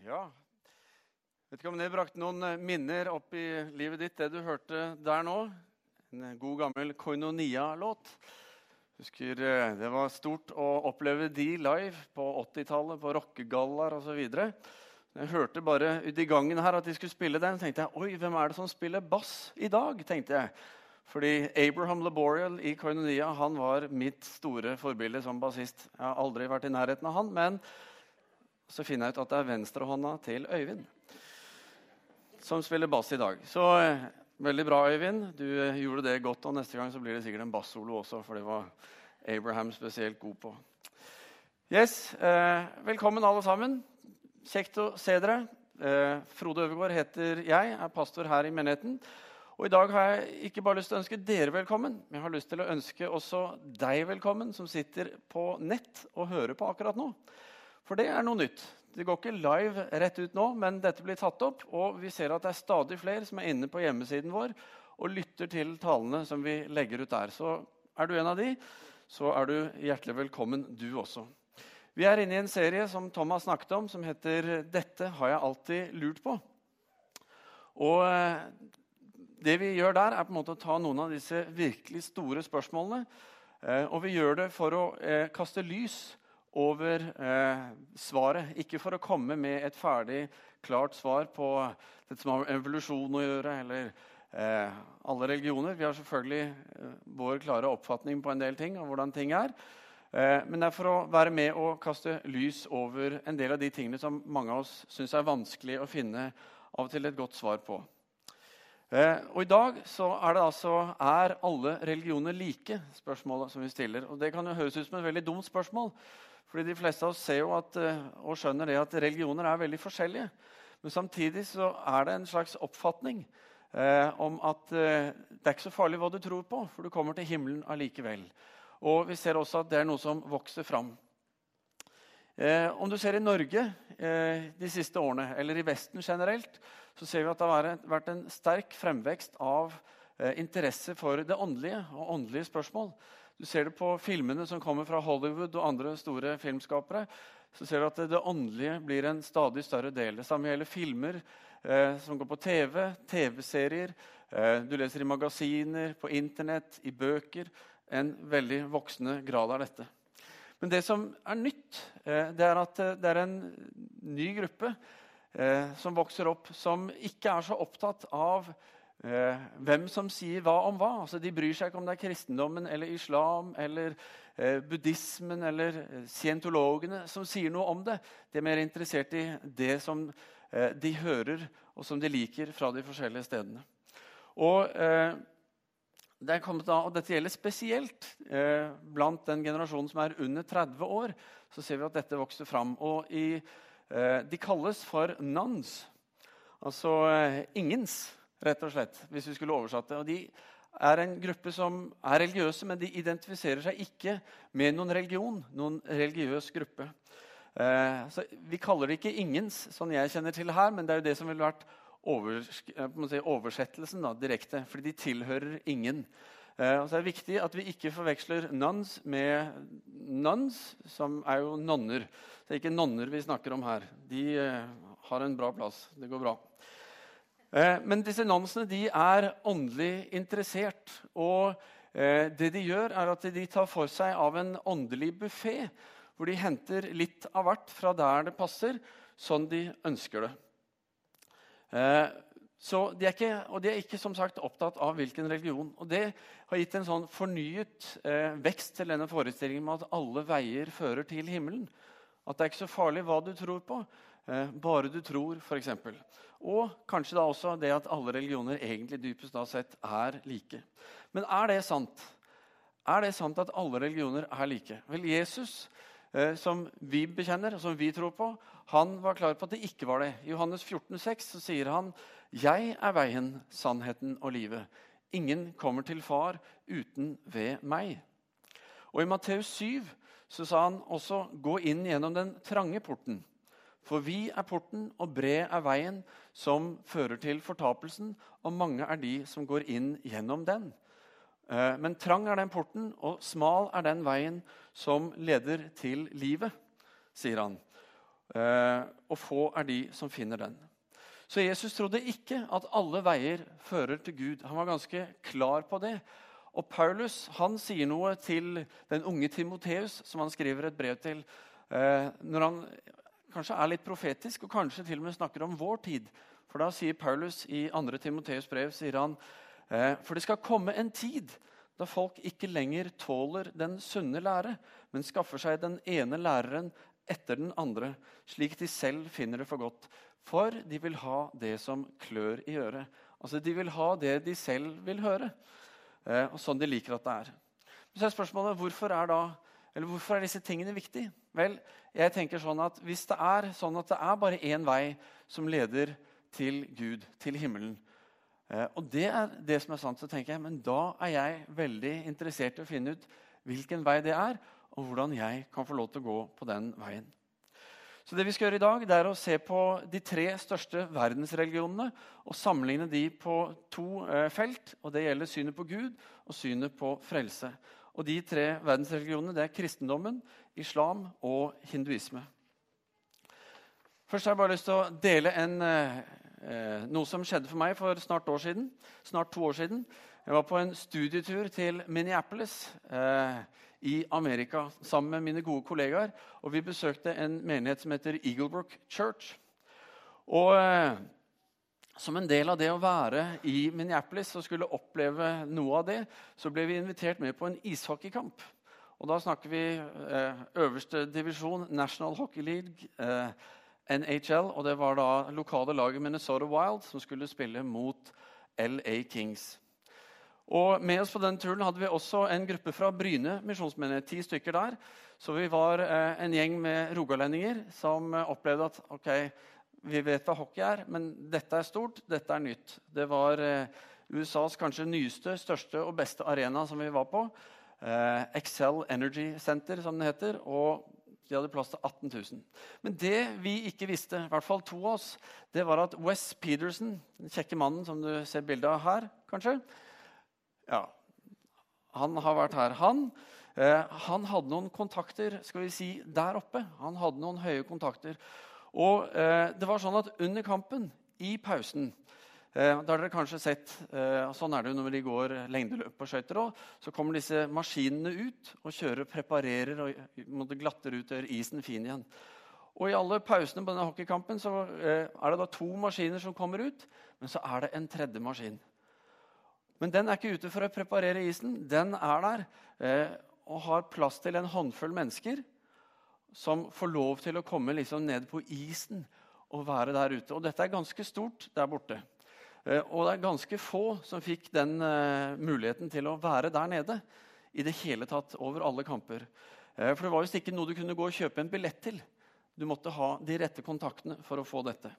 Ja. Vet ikke om det brakte noen eh, minner opp i livet ditt, det du hørte der nå. En eh, god, gammel Koinonia-låt. Husker eh, Det var stort å oppleve de live på 80-tallet, på rockegallaer osv. Jeg hørte bare ute i gangen her at de skulle spille den. tenkte jeg, Oi, hvem er det som spiller bass i dag? tenkte jeg. Fordi Abraham Laboriel i Koinonia han var mitt store forbilde som bassist. Jeg har aldri vært i nærheten av han, men så finner jeg ut at det er venstrehånda til Øyvind som spiller bass i dag. Så eh, veldig bra, Øyvind. Du eh, gjorde det godt, og neste gang så blir det sikkert en bassolo også, for det var Abraham spesielt god på. Yes, eh, Velkommen, alle sammen. Kjekt å se dere. Eh, Frode Øvergaard heter jeg, er pastor her i menigheten. Og I dag har jeg ikke bare lyst til å ønske dere velkommen, men jeg har lyst til å ønske også deg velkommen, som sitter på nett og hører på akkurat nå. For det er noe nytt. Det går ikke live rett ut nå, men dette blir tatt opp. Og vi ser at det er stadig flere som er inne på hjemmesiden vår og lytter til talene som vi legger ut der. Så er du en av de, så er du hjertelig velkommen, du også. Vi er inne i en serie som Thomas snakket om, som heter 'Dette har jeg alltid lurt på'. Og eh, det vi gjør der, er på en måte å ta noen av disse virkelig store spørsmålene. Eh, og vi gjør det for å eh, kaste lys over eh, svaret. Ikke for å komme med et ferdig, klart svar på dette som har med evolusjon å gjøre, eller eh, alle religioner. Vi har selvfølgelig eh, vår klare oppfatning på en del ting og hvordan ting er. Eh, men det er for å være med og kaste lys over en del av de tingene som mange av oss syns er vanskelig å finne av og til et godt svar på. Eh, og I dag så er det altså er alle religioner like? spørsmålet som vi stiller. Og Det kan jo høres ut som et veldig dumt spørsmål. Fordi de fleste av oss ser jo at, eh, og skjønner det at religioner er veldig forskjellige. Men samtidig så er det en slags oppfatning eh, om at eh, det er ikke så farlig hva du tror på, for du kommer til himmelen allikevel. Og vi ser også at det er noe som vokser fram. Eh, om du ser i Norge eh, de siste årene, eller i Vesten generelt, så ser vi at det har vært en sterk fremvekst av eh, interesse for det åndelige og åndelige spørsmål. Du ser det på filmene som kommer fra Hollywood og andre store filmskapere. så ser du at Det åndelige blir en stadig større del. Det samme gjelder filmer eh, som går på TV, TV-serier. Eh, du leser i magasiner, på Internett, i bøker. En veldig voksende grad av dette. Men det som er nytt, eh, det er at eh, det er en ny gruppe eh, som vokser opp, som ikke er så opptatt av hvem som sier hva om hva. Altså, de bryr seg ikke om det er kristendommen eller islam eller eh, buddhismen eller eh, scientologene som sier noe om det. De er mer interessert i det som eh, de hører, og som de liker fra de forskjellige stedene. Og, eh, det av, og Dette gjelder spesielt eh, blant den generasjonen som er under 30 år. Så ser vi at dette vokser fram. Og i, de kalles for nuns, altså ingens rett og slett, hvis vi skulle oversatt det. Og de er en gruppe som er religiøse, men de identifiserer seg ikke med noen religion, noen religiøs gruppe. Eh, så Vi kaller det ikke ingens, sånn jeg kjenner til her, men det er jo det som ville vært eh, si, oversettelsen da, direkte. Fordi de tilhører ingen. Eh, og så er det viktig at vi ikke forveksler nuns med nuns, som er jo nonner. Det er ikke nonner vi snakker om her. De eh, har en bra plass. Det går bra. Eh, men disse nonsene de er åndelig interessert. Og eh, det de gjør, er at de tar for seg av en åndelig buffé. Hvor de henter litt av hvert fra der det passer, sånn de ønsker det. Eh, de ikke, og de er ikke som sagt opptatt av hvilken religion. Og Det har gitt en sånn fornyet vekst til denne forestillingen med at alle veier fører til himmelen. At det er ikke så farlig hva du tror på, bare du tror, f.eks. Og kanskje da også det at alle religioner egentlig dypest da sett er like. Men er det sant? Er det sant at alle religioner er like? Vel, Jesus, eh, som vi bekjenner, som vi tror på, han var klar på at det ikke var det. I Johannes 14, 6, så sier han, 'Jeg er veien, sannheten og livet'. Ingen kommer til Far uten ved meg. Og I Matteus 7 så sa han også, 'Gå inn gjennom den trange porten'. For vi er porten, og bred er veien som fører til fortapelsen, og mange er de som går inn gjennom den. Eh, men trang er den porten, og smal er den veien som leder til livet, sier han. Eh, og få er de som finner den. Så Jesus trodde ikke at alle veier fører til Gud. Han var ganske klar på det. Og Paulus han sier noe til den unge Timoteus, som han skriver et brev til, eh, når han kanskje er litt profetisk og kanskje til og med snakker om vår tid. For da sier Paulus i 2. Timoteus brev sier han, eh, for det skal komme en tid da folk ikke lenger tåler den sunne lære, men skaffer seg den ene læreren etter den andre, slik de selv finner det for godt. For de vil ha det som klør i øret. Altså, De vil ha det de selv vil høre, eh, og sånn de liker at det er. Så er spørsmålet hvorfor er, da, hvorfor er disse tingene viktige? Vel, jeg tenker sånn at Hvis det er sånn at det er bare én vei som leder til Gud, til himmelen, eh, og det er det som er sant, så tenker jeg, men da er jeg veldig interessert i å finne ut hvilken vei det er, og hvordan jeg kan få lov til å gå på den veien. Så det vi skal gjøre i dag, det er å se på de tre største verdensreligionene og sammenligne de på to eh, felt. og Det gjelder synet på Gud og synet på frelse. Og De tre verdensreligionene det er kristendommen, islam og hinduisme. Først har jeg bare lyst til å dele en, eh, noe som skjedde for meg for snart, siden, snart to år siden. Jeg var på en studietur til Minneapolis. Eh, i Amerika sammen med mine gode kollegaer. Og vi besøkte en menighet som heter Eaglebrook Church. Og eh, som en del av det å være i Minneapolis og skulle oppleve noe av det, så ble vi invitert med på en ishockeykamp. Og da snakker vi eh, øverste divisjon, National Hockey League, eh, NHL. Og det var da lokale laget Minnesota Wild som skulle spille mot LA Kings. Og Med oss på den turen hadde vi også en gruppe fra Bryne misjonsmenighet. Ti stykker der. Så vi var eh, en gjeng med rogalendinger som eh, opplevde at ok, vi vet hva hockey er, men dette er stort, dette er nytt. Det var eh, USAs kanskje nyeste, største og beste arena som vi var på. Eh, Excel Energy Center, som det heter. og de hadde plass til 18 000. Men det vi ikke visste, i hvert fall to av oss, det var at Wes Peterson, den kjekke mannen som du ser bilde av her, kanskje, ja, han har vært her. Han, eh, han, hadde noen kontakter skal vi si, der oppe. Han hadde noen høye kontakter. Og eh, det var sånn at under kampen, i pausen eh, da har dere kanskje sett, eh, Sånn er det jo når de går lengdeløp på skøyter. Så kommer disse maskinene ut og kjører, preparerer og glatter ut og gjør isen fin igjen. Og I alle pausene på denne hockeykampen så eh, er det da to maskiner som kommer ut, men så er det en tredje maskin. Men den er ikke ute for å preparere isen. Den er der eh, og har plass til en håndfull mennesker som får lov til å komme liksom ned på isen og være der ute. Og dette er ganske stort der borte. Eh, og det er ganske få som fikk den eh, muligheten til å være der nede i det hele tatt over alle kamper. Eh, for det var visst ikke noe du kunne gå og kjøpe en billett til. Du måtte ha de rette kontaktene for å få dette.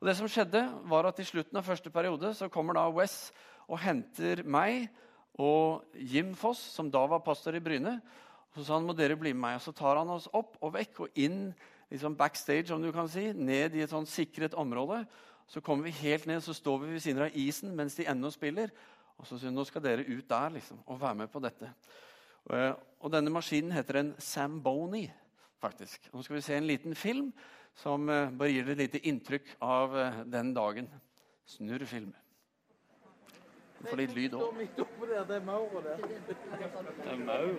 Og det som skjedde var at I slutten av første periode så kommer da Wes og henter meg og Jim Foss, som da var pastor i Bryne. Så sa han må dere bli med meg. Og så tar han oss opp og vekk og inn liksom backstage, om du kan si, ned i et sånn sikret område. Så kommer vi helt ned, så står vi ved siden av isen mens de ennå spiller. Og så sier han nå skal dere ut der liksom, og være med på dette. Og, og denne maskinen heter en Samboni. faktisk. Nå skal vi se en liten film som eh, bare gir et lite inntrykk av eh, den dagen. Snurr film. Få litt lyd òg. Det er maur der. Det er maur.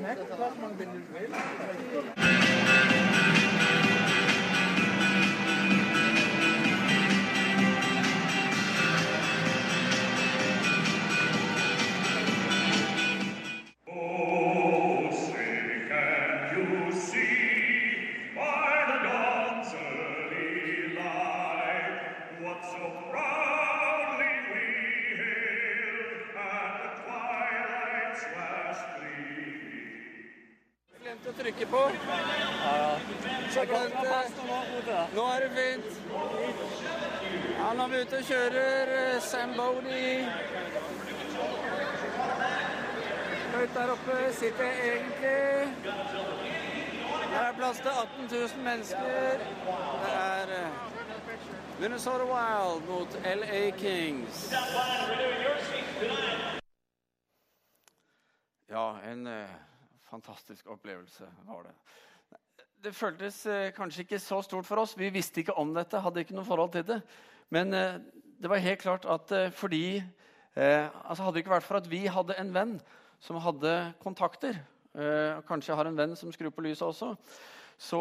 Nekk, Nå er det fint. Nå er vi ute og kjører eh, Sambodi. Høyt der oppe sitter jeg egentlig. Her er plass til 18 000 mennesker. Det er eh, Minnesota Wild mot LA Kings. Ja, en uh, fantastisk opplevelse var det. Det føltes eh, kanskje ikke så stort for oss. Vi visste ikke om dette, hadde ikke noe forhold til det. Men eh, det var helt klart at eh, fordi altså Hadde det ikke vært for at vi hadde en venn som hadde kontakter Kanskje jeg har en venn som skrur på lyset også. Så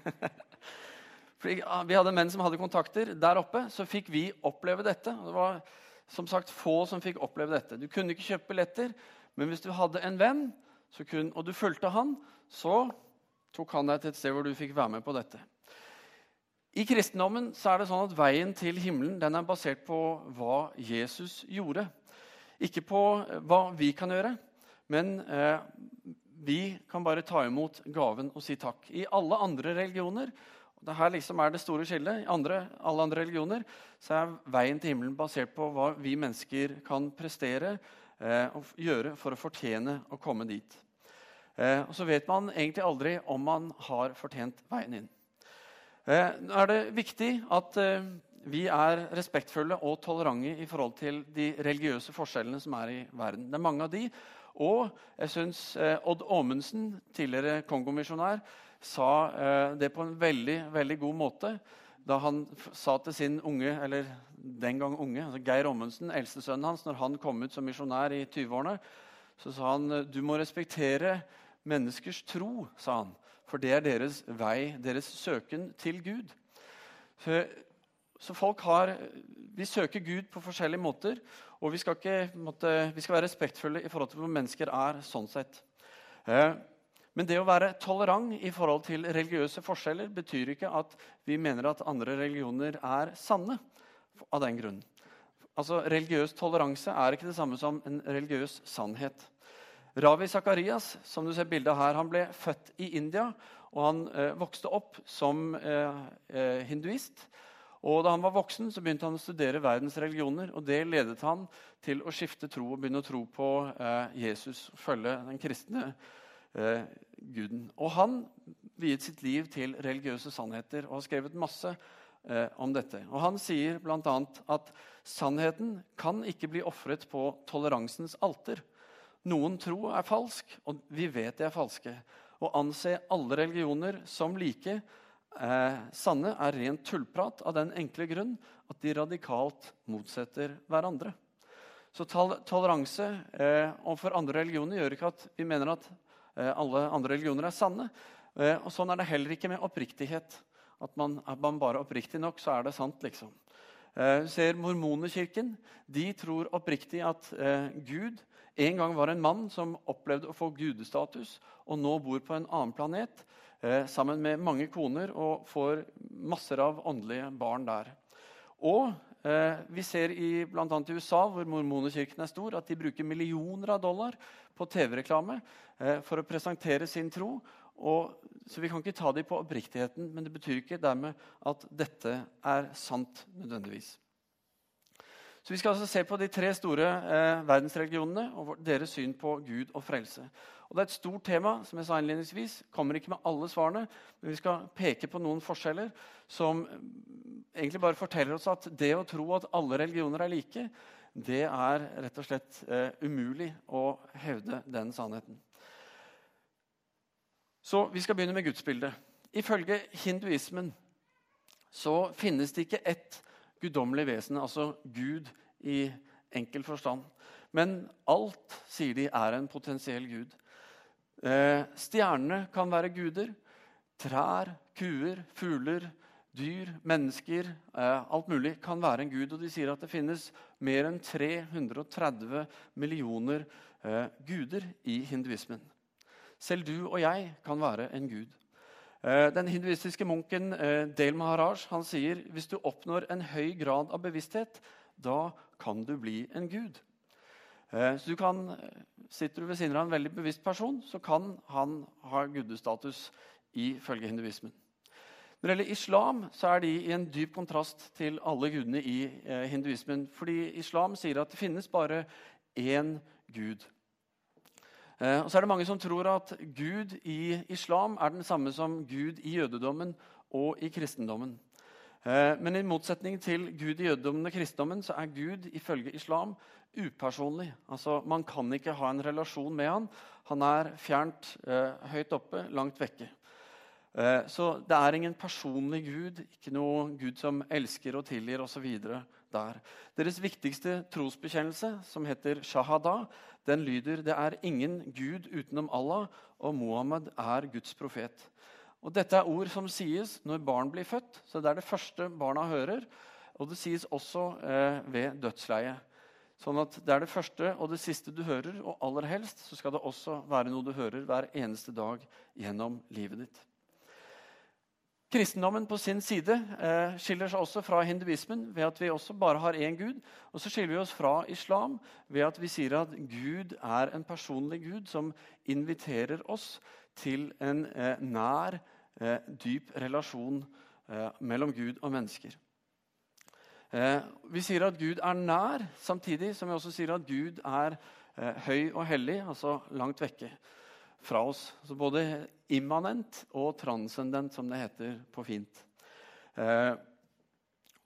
fordi Vi hadde menn som hadde kontakter der oppe, så fikk vi oppleve dette. Det var som sagt få som fikk oppleve dette. Du kunne ikke kjøpe billetter, men hvis du hadde en venn kun, og du fulgte han, så tok han deg til et sted hvor du fikk være med på dette. I kristendommen så er det sånn at veien til himmelen den er basert på hva Jesus gjorde. Ikke på hva vi kan gjøre, men eh, vi kan bare ta imot gaven og si takk. I alle andre religioner det her liksom er det store skillet. I andre, alle andre religioner så er veien til himmelen basert på hva vi mennesker kan prestere eh, og gjøre for å fortjene å komme dit. Eh, og så vet man egentlig aldri om man har fortjent veien inn. Eh, nå er det viktig at eh, vi er respektfulle og tolerante i forhold til de religiøse forskjellene som er i verden. Det er mange av de. Og jeg syns Odd Åmundsen, tidligere kongomisjonær, sa det på en veldig, veldig god måte da han sa til sin unge, eller den gang unge, altså Geir Ommundsen, eldstesønnen hans, når han kom ut som misjonær i 20-årene, så sa han du må respektere menneskers tro, sa han. For det er deres vei, deres søken til Gud. Så, folk har, Vi søker Gud på forskjellige måter. Og vi skal, ikke, måtte, vi skal være respektfulle i forhold til hvor mennesker er. sånn sett. Eh, men det å være tolerant i forhold til religiøse forskjeller betyr ikke at vi mener at andre religioner er sanne av den grunn. Altså, Religiøs toleranse er ikke det samme som en religiøs sannhet. Ravi Zakarias som du ser bildet her, han ble født i India. og Han eh, vokste opp som eh, eh, hinduist. Og Da han var voksen, så begynte han å studere verdens religioner. og Det ledet han til å skifte tro og begynne å tro på eh, Jesus. Følge den kristne eh, guden. Og han viet sitt liv til religiøse sannheter og har skrevet masse eh, om dette. Og Han sier bl.a. at sannheten kan ikke bli ofret på toleransens alter. Noen tro er falsk, og vi vet de er falske. Å anse alle religioner som like eh, sanne er rent tullprat av den enkle grunn at de radikalt motsetter hverandre. Så toleranse eh, overfor andre religioner gjør ikke at vi mener at eh, alle andre religioner er sanne. Eh, og Sånn er det heller ikke med oppriktighet. At man, er man bare oppriktig nok, så er det sant, liksom. Eh, ser mormonekirken. de tror oppriktig at eh, Gud en gang var det en mann som opplevde å få gudestatus, og nå bor på en annen planet eh, sammen med mange koner og får masser av åndelige barn der. Og eh, vi ser i bl.a. i USA, hvor mormonekirken er stor, at de bruker millioner av dollar på TV-reklame eh, for å presentere sin tro. Og, så vi kan ikke ta dem på oppriktigheten, men det betyr ikke dermed at dette er sant nødvendigvis. Så Vi skal altså se på de tre store eh, verdensreligionene og deres syn på Gud og frelse. Og Det er et stort tema. som jeg sa innledningsvis. Kommer ikke med alle svarene, men vi skal peke på noen forskjeller som mm, egentlig bare forteller oss at det å tro at alle religioner er like, det er rett og slett eh, umulig å hevde den sannheten. Så vi skal begynne med gudsbildet. Ifølge hinduismen så finnes det ikke ett guddommelig vesen, altså Gud i enkel forstand. Men alt, sier de, er en potensiell gud. Eh, stjernene kan være guder. Trær, kuer, fugler, dyr, mennesker, eh, alt mulig kan være en gud. Og de sier at det finnes mer enn 330 millioner eh, guder i hinduismen. Selv du og jeg kan være en gud. Eh, den hinduistiske munken Del Maharaj han sier hvis du oppnår en høy grad av bevissthet, da kan du bli en gud. Eh, så du kan, Sitter du ved siden av en veldig bevisst person, så kan han ha gudestatus ifølge hinduismen. Når det gjelder islam, så er de i en dyp kontrast til alle gudene i hinduismen. Fordi islam sier at det finnes bare én gud. Eh, og så er det Mange som tror at Gud i islam er den samme som Gud i jødedommen og i kristendommen. Eh, men i motsetning til Gud i jødedommen og kristendommen så er Gud ifølge islam upersonlig. Altså, Man kan ikke ha en relasjon med han. Han er fjernt, eh, høyt oppe, langt vekke. Så det er ingen personlig Gud, ikke noe Gud som elsker og tilgir osv. der. Deres viktigste trosbekjennelse, som heter shahada, den lyder det er ingen Gud utenom Allah, og Mohammed er Guds profet. Og Dette er ord som sies når barn blir født, så det er det første barna hører. Og det sies også eh, ved dødsleie. Sånn at Det er det første og det siste du hører, og aller helst så skal det også være noe du hører hver eneste dag gjennom livet ditt. Kristendommen på sin side eh, skiller seg også fra hinduismen ved at vi også bare har én gud. Og så skiller vi oss fra islam ved at vi sier at Gud er en personlig gud som inviterer oss til en eh, nær, eh, dyp relasjon mellom Gud og mennesker. Vi sier at Gud er nær, samtidig som vi også sier at Gud er høy og hellig, altså langt vekke fra oss. Så både immanent og transcendent, som det heter på fint. Eh,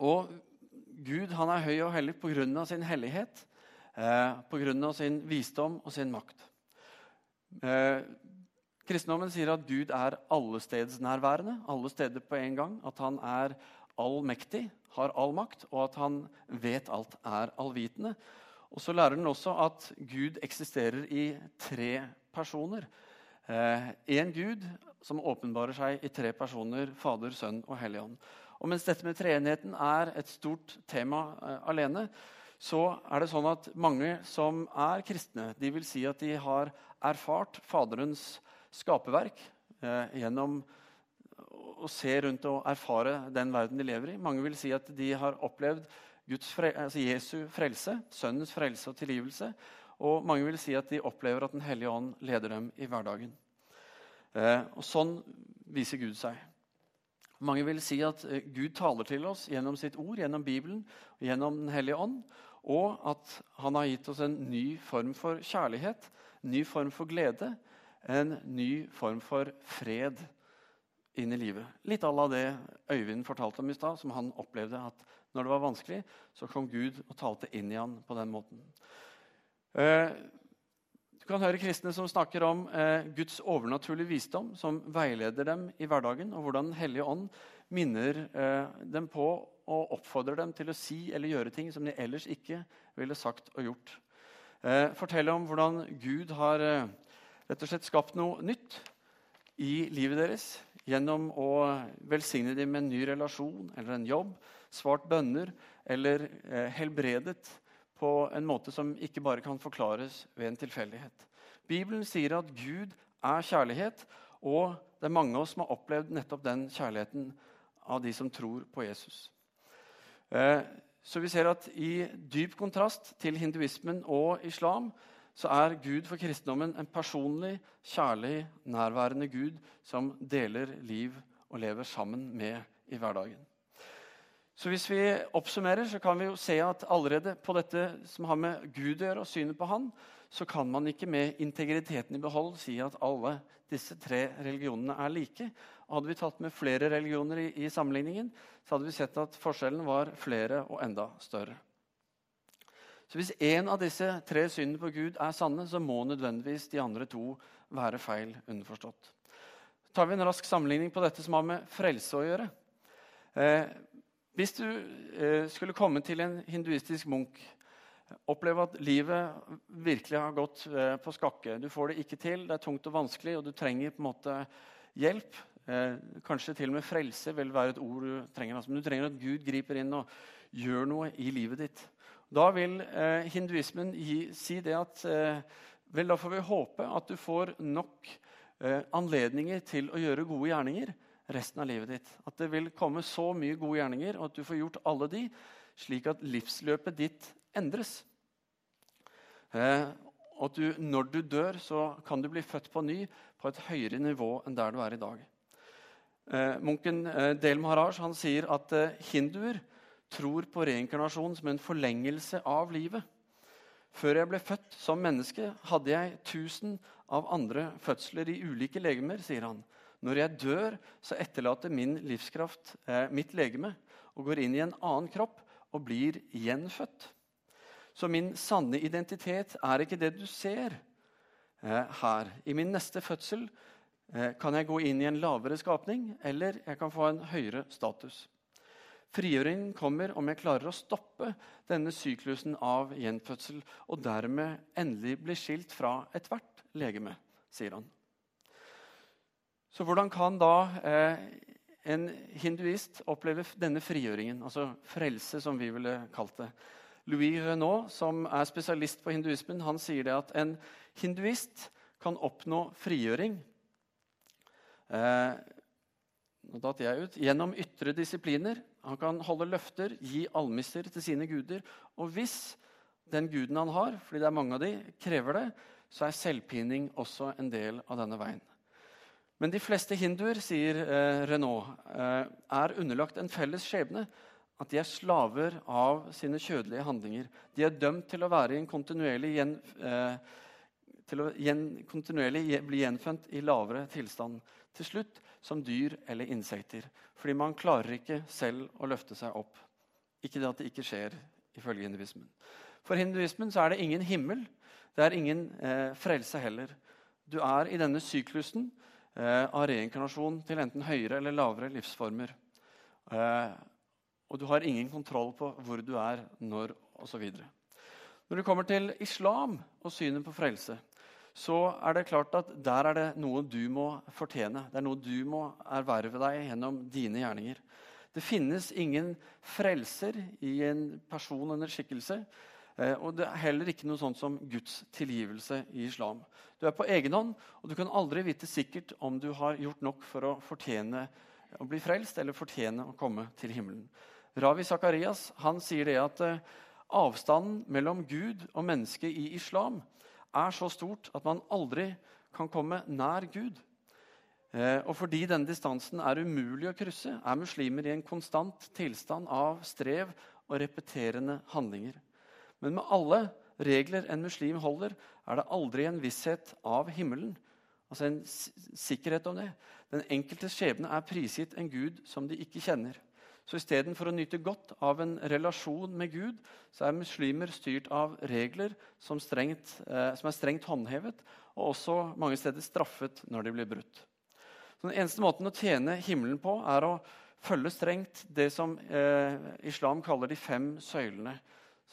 og Gud han er høy og hellig pga. sin hellighet, eh, pga. sin visdom og sin makt. Eh, kristendommen sier at Gud er allestedsnærværende, alle steder på en gang. At han er allmektig, har all makt, og at han vet alt, er allvitende. Og så lærer den også at Gud eksisterer i tre personer. Én eh, Gud som åpenbarer seg i tre personer Fader, Sønn og Hellig Ånd. Og mens dette med treenigheten er et stort tema eh, alene, så er det sånn at mange som er kristne, de vil si at de har erfart Faderens skaperverk eh, gjennom å se rundt og erfare den verden de lever i. Mange vil si at de har opplevd frel altså Jesu frelse, Sønnens frelse og tilgivelse. Og mange vil si at de opplever at Den hellige ånd leder dem i hverdagen. Eh, og Sånn viser Gud seg. Mange vil si at eh, Gud taler til oss gjennom sitt ord, gjennom Bibelen gjennom Den hellige ånd. Og at han har gitt oss en ny form for kjærlighet, en ny form for glede, en ny form for fred inn i livet. Litt à la det Øyvind fortalte om i stad, som han opplevde at når det var vanskelig, så kom Gud og talte inn i han på den måten. Eh, du kan høre kristne som snakker om eh, Guds overnaturlige visdom, som veileder dem i hverdagen, og hvordan Den hellige ånd minner eh, dem på og oppfordrer dem til å si eller gjøre ting som de ellers ikke ville sagt og gjort. Fortell om hvordan Gud har rett og slett skapt noe nytt i livet deres gjennom å velsigne dem med en ny relasjon eller en jobb, svart bønner eller helbredet på en måte som ikke bare kan forklares ved en tilfeldighet. Bibelen sier at Gud er kjærlighet, og det er mange av oss som har opplevd nettopp den kjærligheten av de som tror på Jesus. Eh, så vi ser at i dyp kontrast til hinduismen og islam så er Gud for kristendommen en personlig, kjærlig, nærværende Gud som deler liv og lever sammen med i hverdagen. Så Hvis vi oppsummerer, så kan vi jo se at allerede på dette som har med Gud å gjøre, og synet på Han, så kan man ikke med integriteten i behold si at alle disse tre religionene er like. Hadde vi tatt med flere religioner i, i sammenligningen, så hadde vi sett at forskjellen var flere og enda større. Så Hvis én av disse tre synene på Gud er sanne, så må nødvendigvis de andre to være feil underforstått. Tar vi en rask sammenligning på dette som har med frelse å gjøre. Eh, hvis du eh, skulle komme til en hinduistisk munk, oppleve at livet virkelig har gått eh, på skakke Du får det ikke til, det er tungt og vanskelig, og du trenger på en måte hjelp. Eh, kanskje til og med frelse vil være et ord du trenger. Altså, men du trenger at Gud griper inn og gjør noe i livet ditt. Da vil hinduismen si det at vel, da får vi håpe at du får nok anledninger til å gjøre gode gjerninger resten av livet ditt. At det vil komme så mye gode gjerninger, og at du får gjort alle de, slik at livsløpet ditt endres. Eh, at du, når du dør, så kan du bli født på ny på et høyere nivå enn der du er i dag. Eh, munken eh, Del Maharaj han sier at eh, hinduer tror på reinkarnasjon som en forlengelse av livet. Før jeg ble født som menneske, hadde jeg tusen av andre fødsler i ulike legemer, sier han. Når jeg dør, så etterlater min livskraft eh, mitt legeme og går inn i en annen kropp og blir gjenfødt. Så min sanne identitet er ikke det du ser eh, her. I min neste fødsel eh, kan jeg gå inn i en lavere skapning, eller jeg kan få en høyere status. Frigjøringen kommer om jeg klarer å stoppe denne syklusen av gjenfødsel og dermed endelig bli skilt fra ethvert legeme, sier han. Så hvordan kan da eh, en hinduist oppleve denne frigjøringen, altså frelse, som vi ville kalt det? Louis Renaud, som er spesialist på hinduismen, han sier det at en hinduist kan oppnå frigjøring eh, nå datt jeg ut, gjennom ytre disipliner. Han kan holde løfter, gi almisser til sine guder. Og hvis den guden han har, fordi det er mange av de, krever det, så er selvpining også en del av denne veien. Men de fleste hinduer, sier eh, Renault, eh, er underlagt en felles skjebne. At de er slaver av sine kjødelige handlinger. De er dømt til å gjen, eh, til å gjen, kontinuerlig bli gjenfødt i lavere tilstand. Til slutt som dyr eller insekter. Fordi man klarer ikke selv å løfte seg opp. Ikke det at det ikke skjer, ifølge hinduismen. For hinduismen så er det ingen himmel. Det er ingen frelse heller. Du er i denne syklusen av reinkarnasjon til enten høyere eller lavere livsformer. Eh, og du har ingen kontroll på hvor du er, når osv. Når det kommer til islam og synet på frelse, så er det klart at der er det noe du må fortjene. Det er noe du må erverve deg gjennom dine gjerninger. Det finnes ingen frelser i en person eller skikkelse. Eh, og det er heller ikke noe sånt som Guds tilgivelse i islam. Du er på egen hånd, og du kan aldri vite sikkert om du har gjort nok for å fortjene å bli frelst eller fortjene å komme til himmelen. Ravi Zakarias sier det at eh, avstanden mellom Gud og mennesket i islam er så stort at man aldri kan komme nær Gud. Eh, og fordi denne distansen er umulig å krysse, er muslimer i en konstant tilstand av strev og repeterende handlinger. Men med alle regler en muslim holder, er det aldri en visshet av himmelen. Altså en sikkerhet om det. Den enkelte skjebne er prisgitt en gud som de ikke kjenner. Så istedenfor å nyte godt av en relasjon med Gud, så er muslimer styrt av regler som, strengt, eh, som er strengt håndhevet, og også mange steder straffet når de blir brutt. Så den eneste måten å tjene himmelen på er å følge strengt det som eh, islam kaller de fem søylene,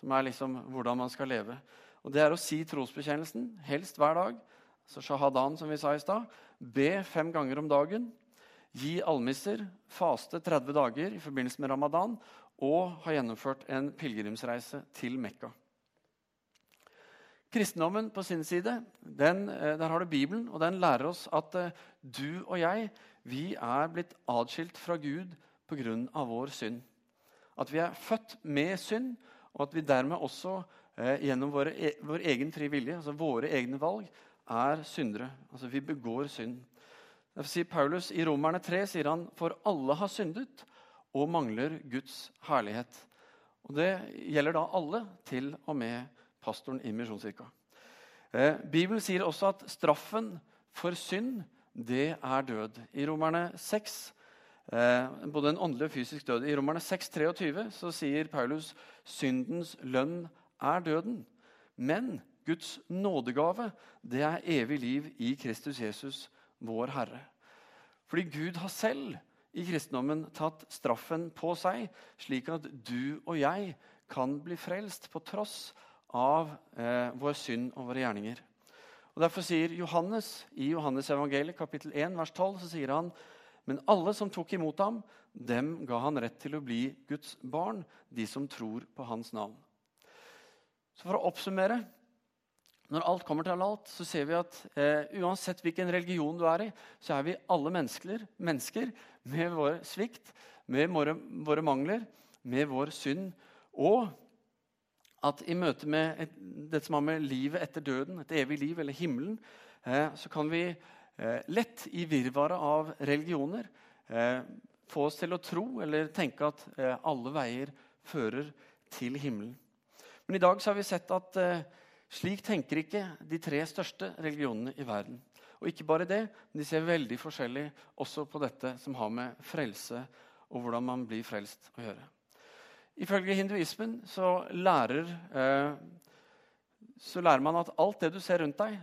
som er liksom hvordan man skal leve. Og Det er å si trosbekjennelsen, helst hver dag, så shahadan, som vi sa i stad, be fem ganger om dagen, gi almisser, faste 30 dager i forbindelse med ramadan og ha gjennomført en pilegrimsreise til Mekka. Kristendommen på sin side, den, eh, der har du Bibelen, og den lærer oss at eh, du og jeg vi er blitt atskilt fra Gud pga. vår synd. At vi er født med synd, og at vi dermed også eh, gjennom våre, e, vår egen fri vilje, altså våre egne valg, er syndere. Altså vi begår synd. Derfor sier Paulus I Romerne 3 sier han for alle har syndet og mangler Guds herlighet. Og Det gjelder da alle, til og med pastoren i Misjonskirka. Eh, Bibelen sier også at straffen for synd, det er død. I Romerne 6, eh, både en åndelig og fysisk død. I Romerne 6, 23 så sier Paulus syndens lønn er døden. Men Guds nådegave, det er evig liv i Kristus Jesus vår Herre. Fordi Gud har selv i kristendommen tatt straffen på seg, slik at du og jeg kan bli frelst på tross av eh, vår synd og våre gjerninger. Og Derfor sier Johannes i Johannes evangeliet, kapittel 1, vers 12, så sier han men alle som tok imot ham, dem ga han rett til å bli Guds barn, de som tror på hans navn. Så For å oppsummere når alt kommer til alt, så ser vi at eh, uansett hvilken religion du er i, så er vi alle mennesker, mennesker med vår svikt, med våre, våre, mangler, med vår synd. Og at i møte med et, det som har med livet etter døden, et evig liv eller himmelen, eh, så kan vi lett i virvaret av religioner eh, få oss til å tro eller tenke at eh, alle veier fører til himmelen. Men i dag har vi sett at eh, slik tenker ikke de tre største religionene i verden. Og ikke bare det, men de ser veldig forskjellig også på dette som har med frelse og hvordan man blir frelst å gjøre. Ifølge hinduismen så lærer, eh, så lærer man at alt det du ser rundt deg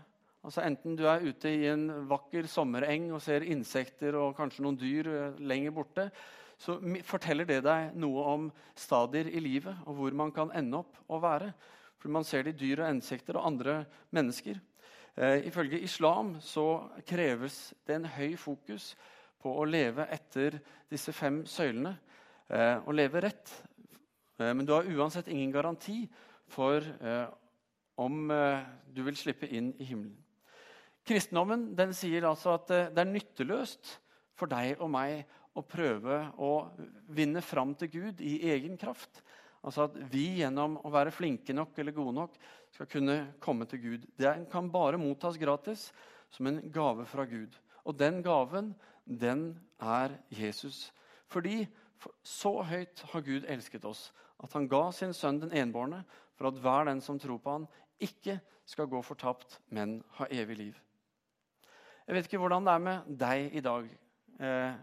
altså Enten du er ute i en vakker sommereng og ser insekter og kanskje noen dyr eh, lenger borte, så forteller det deg noe om stadier i livet og hvor man kan ende opp å være. For man ser det i dyr og insekter og andre mennesker. Eh, ifølge islam så kreves det en høy fokus på å leve etter disse fem søylene. Eh, å leve rett. Eh, men du har uansett ingen garanti for eh, om eh, du vil slippe inn i himmelen. Kristendommen den sier altså at eh, det er nytteløst for deg og meg å prøve å vinne fram til Gud i egen kraft. Altså at vi gjennom å være flinke nok eller gode nok skal kunne komme til Gud. Det kan bare mottas gratis som en gave fra Gud. Og den gaven, den er Jesus. Fordi så høyt har Gud elsket oss at han ga sin sønn den enbårne for at hver den som tror på han, ikke skal gå fortapt, men ha evig liv. Jeg vet ikke hvordan det er med deg i dag. Eh,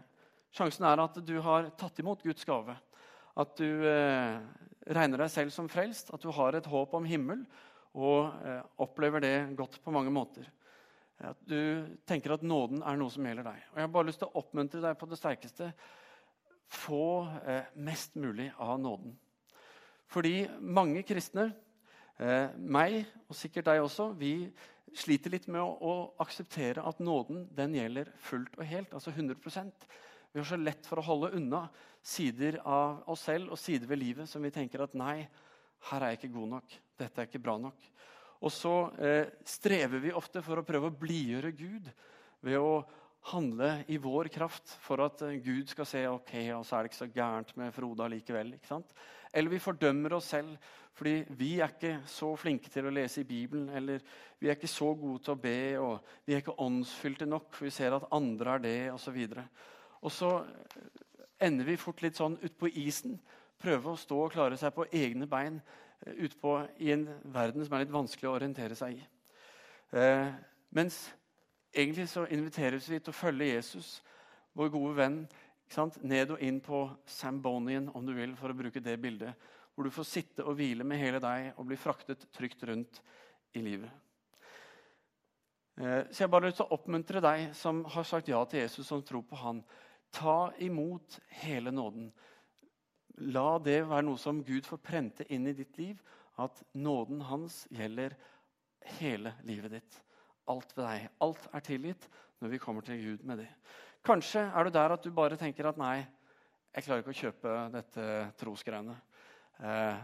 sjansen er at du har tatt imot Guds gave. At du eh, regner deg selv som frelst, at du har et håp om himmel og eh, opplever det godt på mange måter. At du tenker at nåden er noe som gjelder deg. Og Jeg har bare lyst til å oppmuntre deg på det sterkeste. Få eh, mest mulig av nåden. Fordi mange kristne, eh, meg og sikkert deg også, vi sliter litt med å, å akseptere at nåden den gjelder fullt og helt. Altså 100% Vi har så lett for å holde unna sider av oss selv og sider ved livet som vi tenker at nei, her er jeg ikke god nok. Dette er ikke bra nok. Og så eh, strever vi ofte for å prøve å blidgjøre Gud ved å handle i vår kraft for at eh, Gud skal se ok, og så er det ikke så gærent med Frode likevel. ikke sant? Eller vi fordømmer oss selv fordi vi er ikke så flinke til å lese i Bibelen. Eller vi er ikke så gode til å be, og vi er ikke åndsfylte nok, for vi ser at andre er det, osv. Og, og så ender vi fort litt sånn utpå isen. Prøve å stå og klare seg på egne bein uh, utpå i en verden som er litt vanskelig å orientere seg i. Eh, mens egentlig så inviteres vi til å følge Jesus, vår gode venn, ned og inn på Sambonian, om du vil, for å bruke det bildet. Hvor du får sitte og hvile med hele deg og bli fraktet trygt rundt i livet. Uh, så jeg bare lyst til å oppmuntre deg som har sagt ja til Jesus, som tror på han. Ta imot hele nåden. La det være noe som Gud får prente inn i ditt liv, at nåden hans gjelder hele livet ditt. Alt ved deg. Alt er tilgitt når vi kommer til Gud med det. Kanskje er du der at du bare tenker at nei, jeg klarer ikke å kjøpe dette trosgreiene. Eh,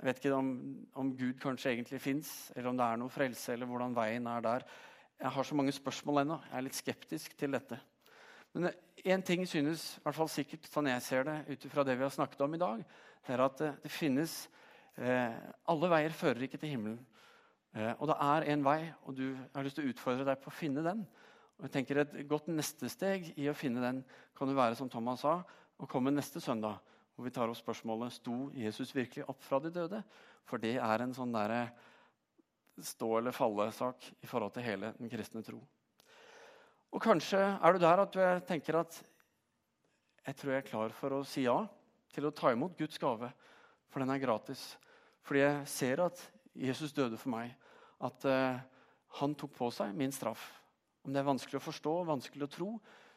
jeg vet ikke om, om Gud kanskje egentlig fins, eller om det er noe frelse, eller hvordan veien er der. Jeg har så mange spørsmål ennå. Jeg er litt skeptisk til dette. Men én ting synes, i hvert fall sikkert sånn jeg ser det, ut fra det vi har snakket om i dag, det er at det, det finnes eh, Alle veier fører ikke til himmelen. Eh, og det er en vei, og du har lyst til å utfordre deg på å finne den. Og jeg tenker Et godt neste steg i å finne den kan jo være, som Thomas sa, å komme neste søndag. Hvor vi tar opp spørsmålet sto Jesus virkelig opp fra de døde. For det er en sånn der stå eller falle-sak i forhold til hele den kristne tro. Og kanskje er du der at du tenker at jeg tror jeg er klar for å si ja til å ta imot Guds gave, for den er gratis. Fordi jeg ser at Jesus døde for meg, at uh, han tok på seg min straff. Om det er vanskelig å forstå, vanskelig å tro,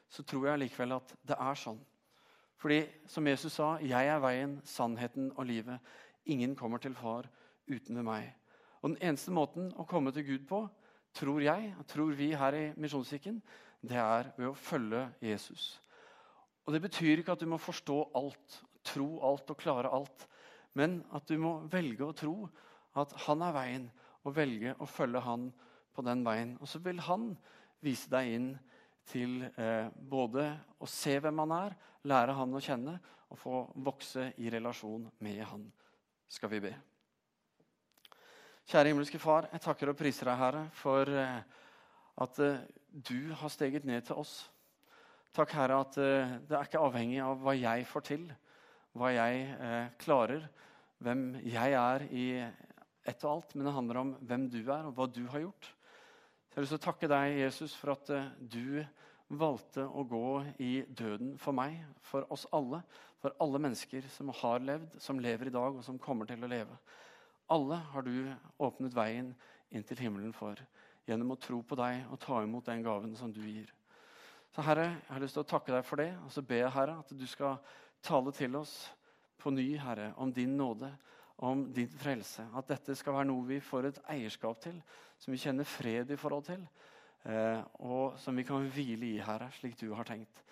så tror jeg likevel at det er sånn. Fordi, som Jesus sa, 'Jeg er veien, sannheten og livet'. Ingen kommer til Far uten ved meg. Og Den eneste måten å komme til Gud på, tror jeg, tror vi her i Misjonskirken, det er ved å følge Jesus. Og Det betyr ikke at du må forstå alt, tro alt og klare alt. Men at du må velge å tro at han er veien, og velge å følge han på den veien. Og så vil han vise deg inn til eh, både å se hvem han er, lære han å kjenne og få vokse i relasjon med han. Skal vi be. Kjære himmelske Far, jeg takker og priser deg, Herre, for eh, at eh, du har steget ned til oss. Takk, Herre, at eh, det er ikke avhengig av hva jeg får til, hva jeg klarer, hvem jeg er i ett og alt, men det handler om hvem du er, og hva du har gjort. Så jeg har lyst til å takke deg, Jesus, for at eh, du valgte å gå i døden for meg, for oss alle, for alle mennesker som har levd, som lever i dag, og som kommer til å leve. Alle har du åpnet veien inn til himmelen for gjennom å tro på deg og ta imot den gaven som du gir. Så Herre, jeg har lyst til å takke deg for det, og så ber jeg Herre, at du skal tale til oss på ny, Herre, om din nåde, om din frelse. At dette skal være noe vi får et eierskap til, som vi kjenner fred i forhold til, eh, og som vi kan hvile i, Herre, slik du har tenkt.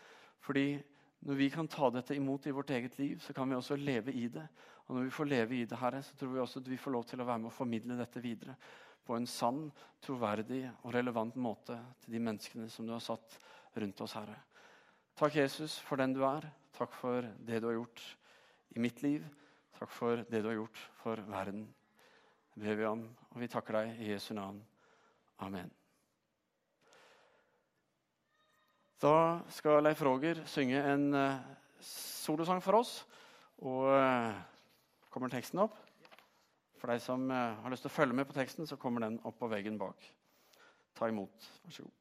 Fordi når vi kan ta dette imot i vårt eget liv, så kan vi også leve i det. Og når vi får leve i det, Herre, så tror vi også at vi får lov til å være med å formidle dette videre på en sann, troverdig og relevant måte til de menneskene som du har satt rundt oss, Herre. Takk, Jesus, for den du er. Takk for det du har gjort i mitt liv. Takk for det du har gjort for verden. Det ber vi om, og vi takker deg i Jesu navn. Amen. Da skal Leif Roger synge en uh, solosang for oss. Og uh, kommer teksten opp? For deg som uh, har lyst til å følge med på teksten, så kommer den opp på veggen bak. Ta imot. Vær så god.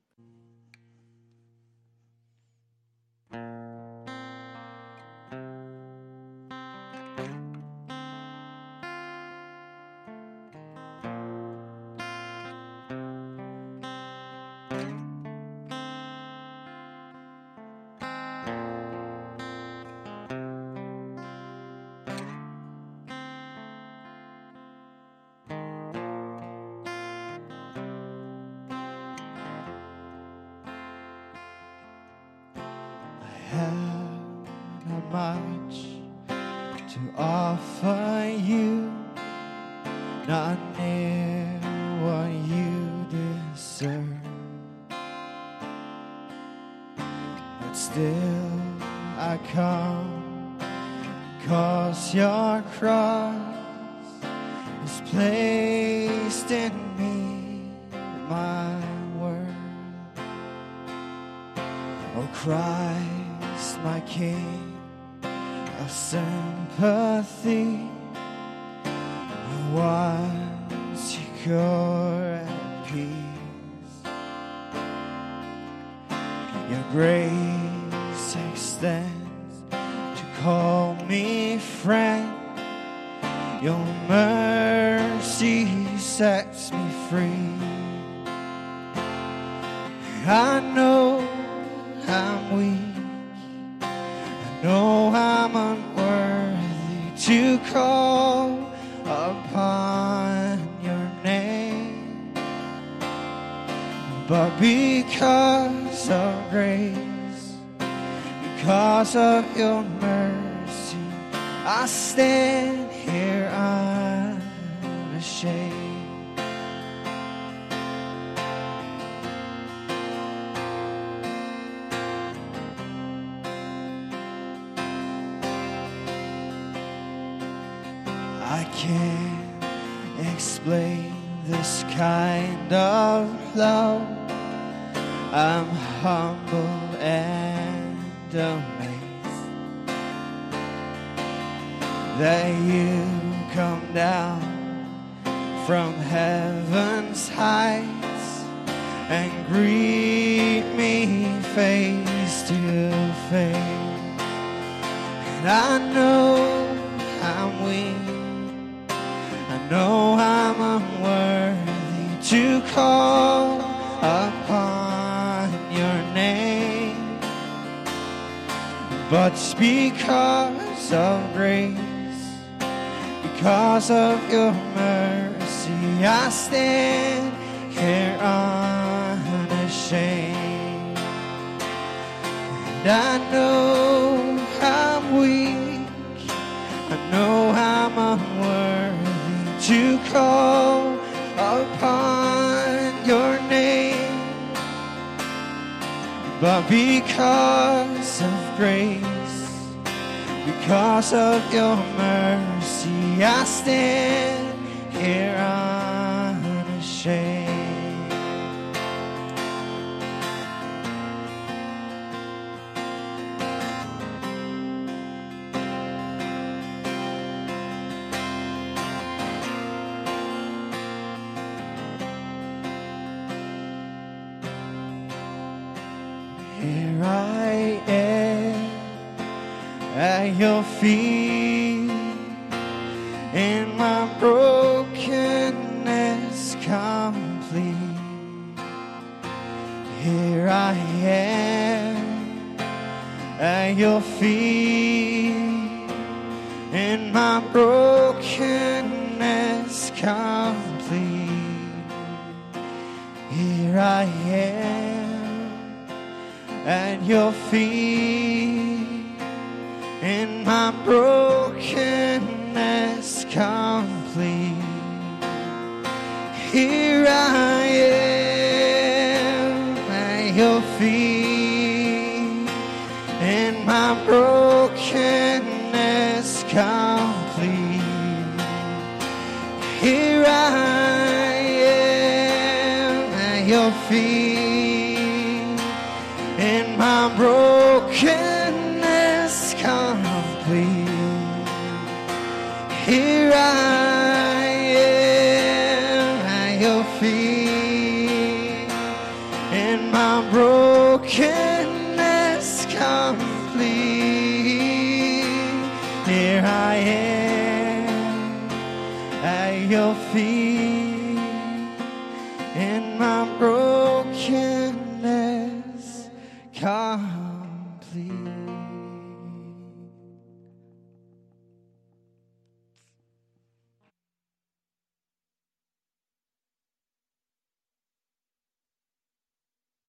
My world. Oh Christ, my King of sympathy, once secure at peace. Your grace extends to call me friend. Your mercy sets me I know I can't explain this kind of love. I'm humble and amazed that you come down from heaven's heights and greet me face to face. And I know call upon your name. But it's because of grace, because of your mercy, I stand here unashamed. And I know I'm weak. I know I'm unworthy to call But because of grace, because of your mercy, I stand here